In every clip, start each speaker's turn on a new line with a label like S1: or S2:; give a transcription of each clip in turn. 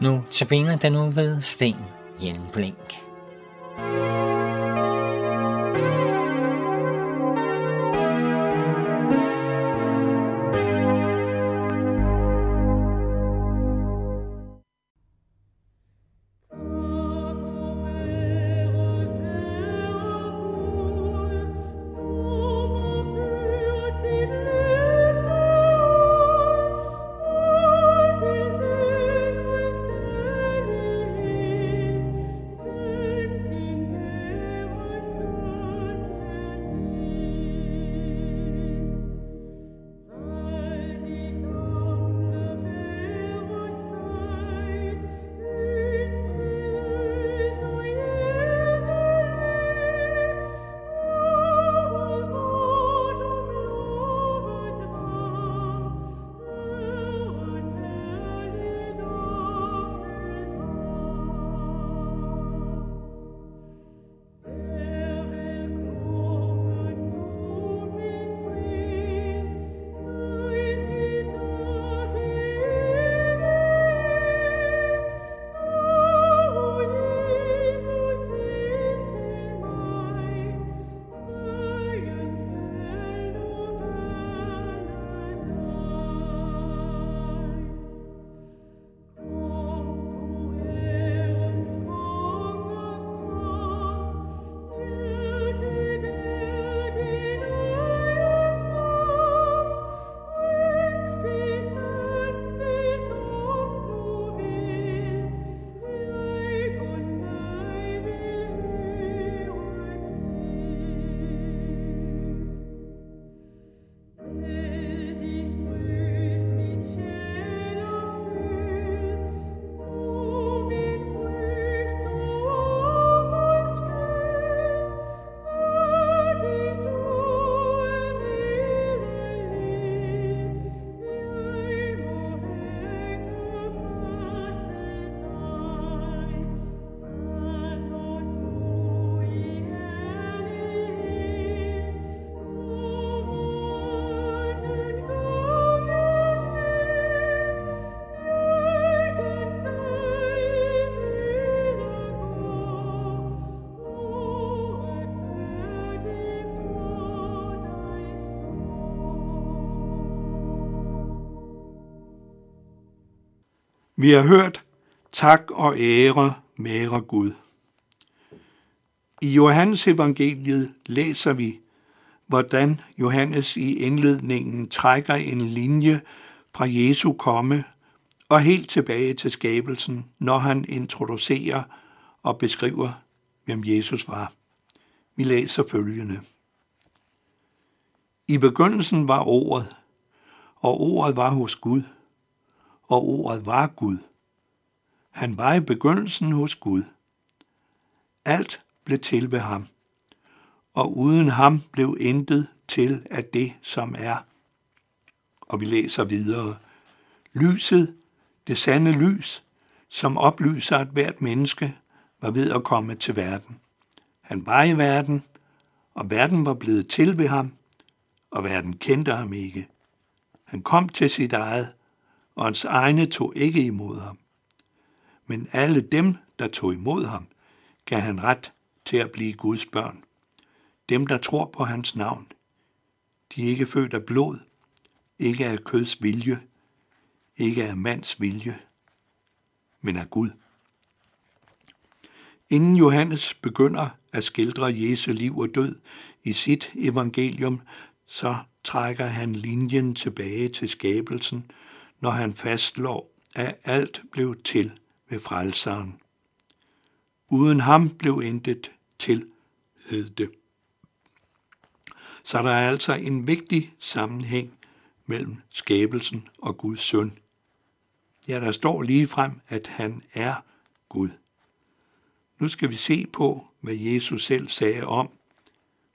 S1: Nu tabiner den nu ved Sten Hjelmblink.
S2: Vi har hørt tak og ære være Gud. I Johannes evangeliet læser vi, hvordan Johannes i indledningen trækker en linje fra Jesu komme og helt tilbage til skabelsen, når han introducerer og beskriver, hvem Jesus var. Vi læser følgende. I begyndelsen var ordet, og ordet var hos Gud – og ordet var Gud. Han var i begyndelsen hos Gud. Alt blev til ved ham, og uden ham blev intet til af det, som er. Og vi læser videre. Lyset, det sande lys, som oplyser at hvert menneske, var ved at komme til verden. Han var i verden, og verden var blevet til ved ham, og verden kendte ham ikke. Han kom til sit eget, og hans egne tog ikke imod ham. Men alle dem, der tog imod ham, gav han ret til at blive Guds børn. Dem, der tror på hans navn. De er ikke født af blod, ikke af køds vilje, ikke af mands vilje, men af Gud. Inden Johannes begynder at skildre Jesu liv og død i sit evangelium, så trækker han linjen tilbage til skabelsen når han fastslår, at alt blev til ved frelseren. Uden ham blev intet til, hed det. Så der er altså en vigtig sammenhæng mellem skabelsen og Guds søn. Ja, der står lige frem, at han er Gud. Nu skal vi se på, hvad Jesus selv sagde om,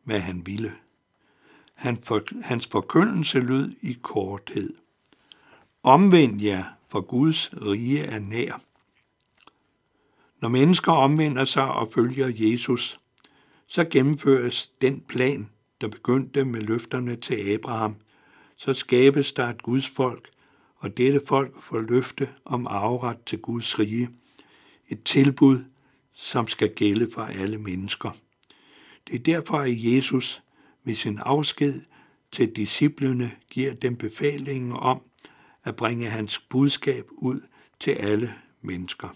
S2: hvad han ville. Han for, hans forkyndelse lød i korthed. Omvend jer, for Guds rige er nær. Når mennesker omvender sig og følger Jesus, så gennemføres den plan, der begyndte med løfterne til Abraham. Så skabes der et Guds folk, og dette folk får løfte om arveret til Guds rige. Et tilbud, som skal gælde for alle mennesker. Det er derfor, at Jesus ved sin afsked til disciplene giver dem befalingen om at bringe hans budskab ud til alle mennesker.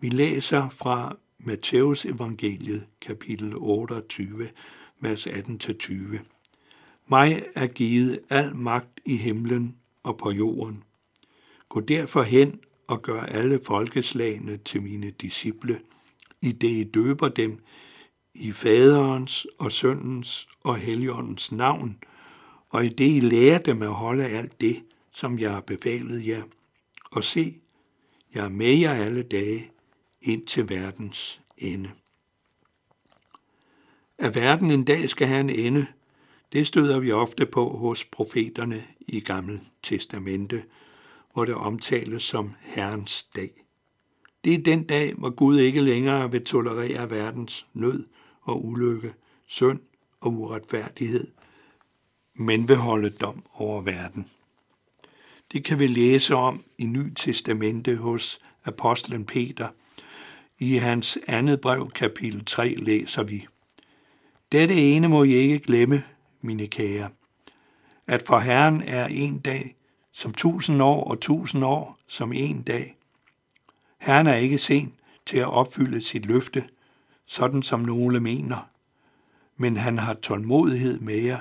S2: Vi læser fra Matteus evangeliet kapitel 28, vers 18-20. Mig er givet al magt i himlen og på jorden. Gå derfor hen og gør alle folkeslagene til mine disciple, i det I døber dem i faderens og søndens og helligåndens navn, og i det I lærer dem at holde alt det, som jeg har befalet jer. Og se, jeg er med jer alle dage ind til verdens ende. At verden en dag skal have en ende, det støder vi ofte på hos profeterne i Gamle Testamente, hvor det omtales som Herrens dag. Det er den dag, hvor Gud ikke længere vil tolerere verdens nød og ulykke, synd og uretfærdighed, men vil holde dom over verden. Det kan vi læse om i Ny Testamente hos apostlen Peter. I hans andet brev, kapitel 3, læser vi, Dette ene må I ikke glemme, mine kære, at for Herren er en dag som tusind år og tusind år som en dag. Herren er ikke sen til at opfylde sit løfte, sådan som nogle mener, men han har tålmodighed med jer,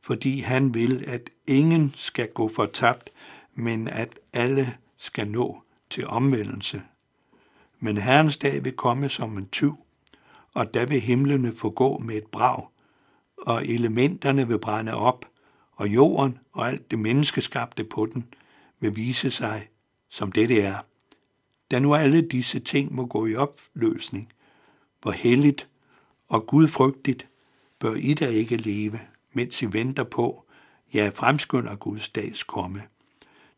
S2: fordi han vil, at ingen skal gå fortabt, men at alle skal nå til omvendelse. Men Herrens dag vil komme som en tyv, og der vil himlene forgå med et brag, og elementerne vil brænde op, og jorden og alt det menneskeskabte på den vil vise sig, som det det er. Da nu alle disse ting må gå i opløsning, hvor helligt og gudfrygtigt bør I da ikke leve, mens I venter på, ja, fremskynder Guds dags komme,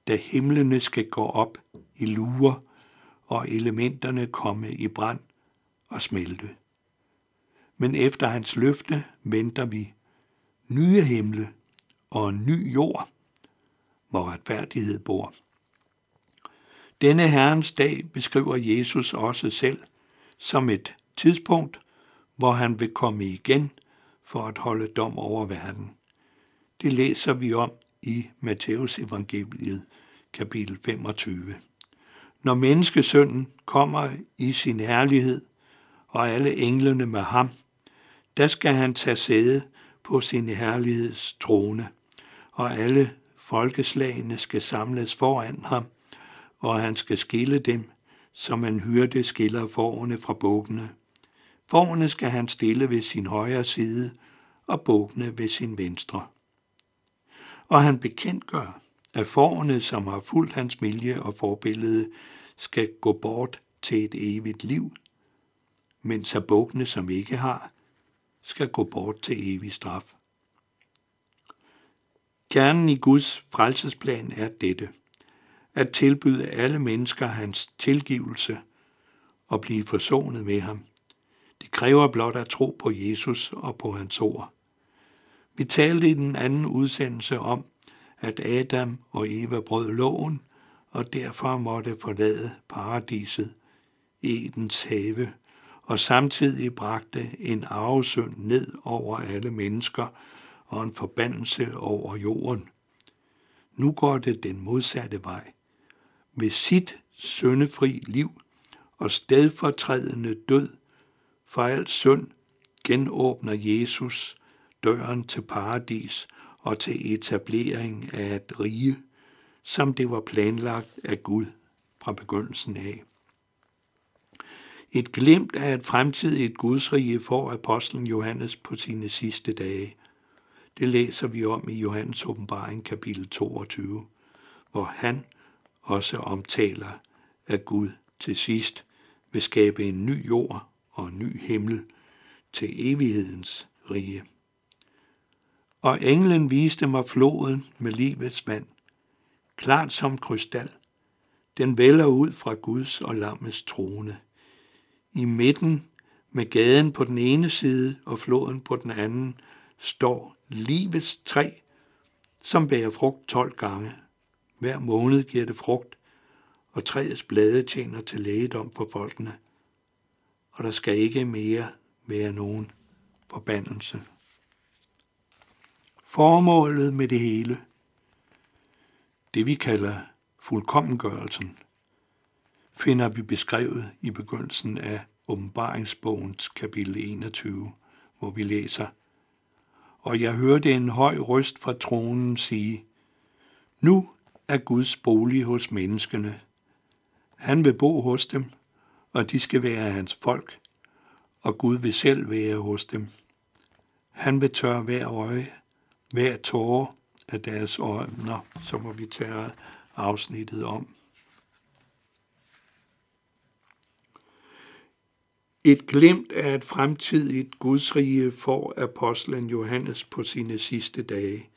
S2: da himlene skal gå op i luer, og elementerne komme i brand og smelte. Men efter hans løfte venter vi nye himle og en ny jord, hvor retfærdighed bor. Denne Herrens dag beskriver Jesus også selv som et tidspunkt, hvor han vil komme igen for at holde dom over verden. Det læser vi om i Matteus evangeliet kapitel 25. Når menneskesønnen kommer i sin herlighed, og alle englene med ham, der skal han tage sæde på sin herligheds trone, og alle folkeslagene skal samles foran ham, og han skal skille dem, som en hyrde skiller forerne fra bukkene. Forerne skal han stille ved sin højre side, og bukkene ved sin venstre. Og han bekendtgør, at forerne, som har fulgt hans vilje og forbillede, skal gå bort til et evigt liv, mens at som ikke har, skal gå bort til evig straf. Kernen i Guds frelsesplan er dette, at tilbyde alle mennesker hans tilgivelse og blive forsonet med ham. Det kræver blot at tro på Jesus og på hans ord. Vi talte i den anden udsendelse om, at Adam og Eva brød loven, og derfor måtte forlade paradiset, Edens have, og samtidig bragte en arvesynd ned over alle mennesker og en forbandelse over jorden. Nu går det den modsatte vej. Ved sit syndefri liv og stedfortrædende død for al synd genåbner Jesus døren til paradis og til etablering af et rige, som det var planlagt af Gud fra begyndelsen af. Et glimt af et fremtidigt gudsrige får apostlen Johannes på sine sidste dage. Det læser vi om i Johannes åbenbaring kapitel 22, hvor han også omtaler, at Gud til sidst vil skabe en ny jord og en ny himmel til evighedens rige. Og englen viste mig floden med livets vand, klart som krystal. Den vælger ud fra Guds og lammets trone. I midten med gaden på den ene side og floden på den anden står livets træ, som bærer frugt tolv gange, Hver måned giver det frugt, og træets blade tjener til lægedom for folkene. Og der skal ikke mere være nogen forbandelse. Formålet med det hele, det vi kalder fuldkommengørelsen, finder vi beskrevet i begyndelsen af åbenbaringsbogens kapitel 21, hvor vi læser, Og jeg hørte en høj røst fra tronen sige, Nu er Guds bolig hos menneskene. Han vil bo hos dem, og de skal være hans folk, og Gud vil selv være hos dem. Han vil tørre hver øje, hver tåre af deres øjne, så må vi tage afsnittet om. Et glimt af et fremtidigt gudsrige får apostlen Johannes på sine sidste dage.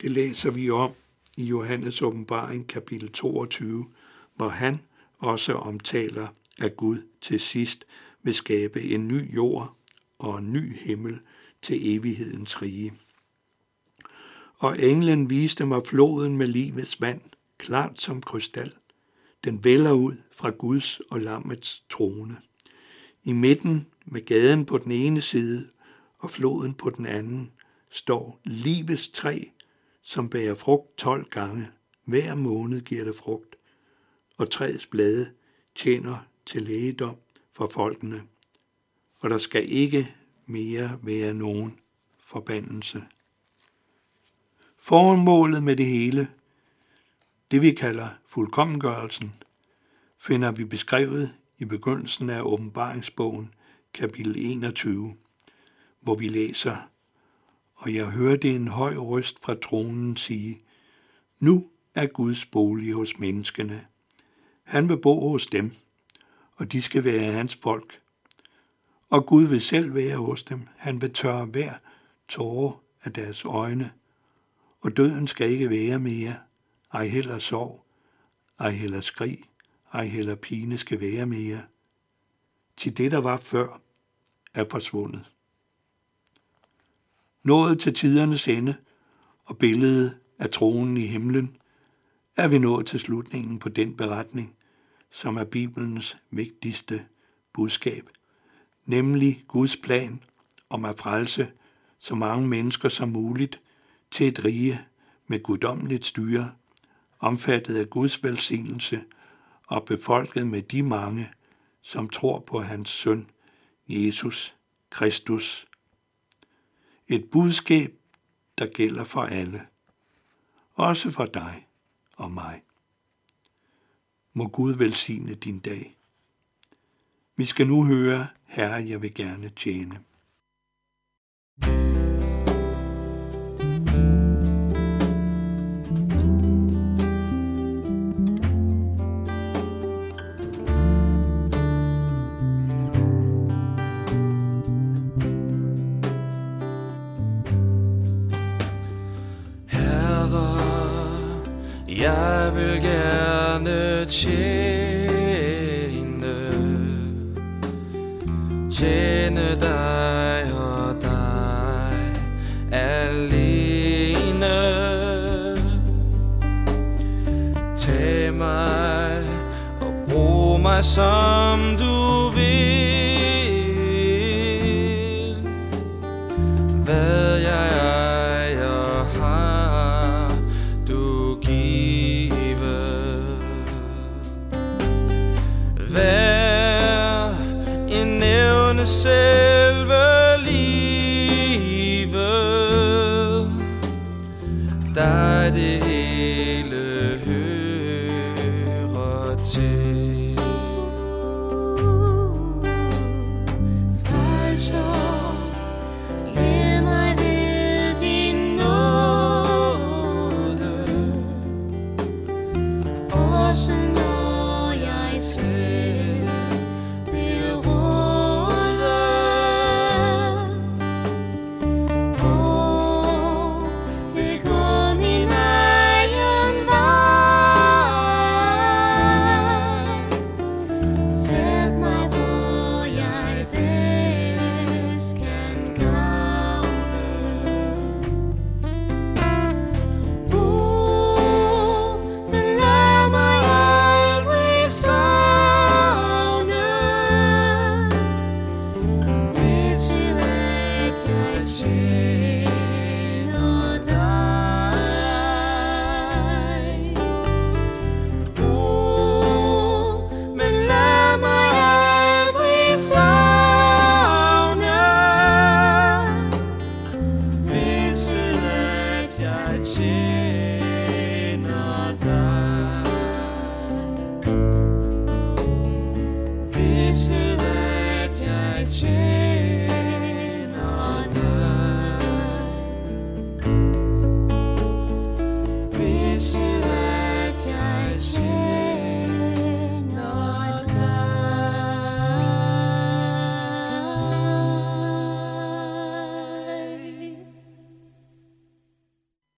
S2: Det læser vi om i Johannes åbenbaring kapitel 22, hvor han også omtaler, at Gud til sidst vil skabe en ny jord og en ny himmel til evighedens rige. Og englen viste mig floden med livets vand, klart som krystal. Den vælger ud fra Guds og lammets trone. I midten med gaden på den ene side og floden på den anden står livets træ, som bærer frugt 12 gange. Hver måned giver det frugt, og træets blade tjener til lægedom for folkene, og der skal ikke mere være nogen forbandelse. Formålet med det hele, det vi kalder fuldkommengørelsen, finder vi beskrevet i begyndelsen af åbenbaringsbogen, kapitel 21, hvor vi læser, og jeg hørte en høj røst fra tronen sige, nu er Guds bolig hos menneskene. Han vil bo hos dem, og de skal være hans folk. Og Gud vil selv være hos dem. Han vil tørre hver tårer af deres øjne, og døden skal ikke være mere, ej heller sorg, ej heller skrig, ej heller pine skal være mere. Til det, der var før, er forsvundet. Nået til tidernes ende og billedet af tronen i himlen, er vi nået til slutningen på den beretning, som er Bibelens vigtigste budskab, nemlig Guds plan om at frelse så mange mennesker som muligt til et rige med guddommeligt styre, omfattet af Guds velsignelse og befolket med de mange, som tror på hans søn, Jesus Kristus. Et budskab, der gælder for alle, også for dig og mig. Må Gud velsigne din dag. Vi skal nu høre, Herre, jeg vil gerne tjene.
S3: Jeg vil gerne tjene Tjene dig og dig alene. Tag mig og brug mig som du yeah.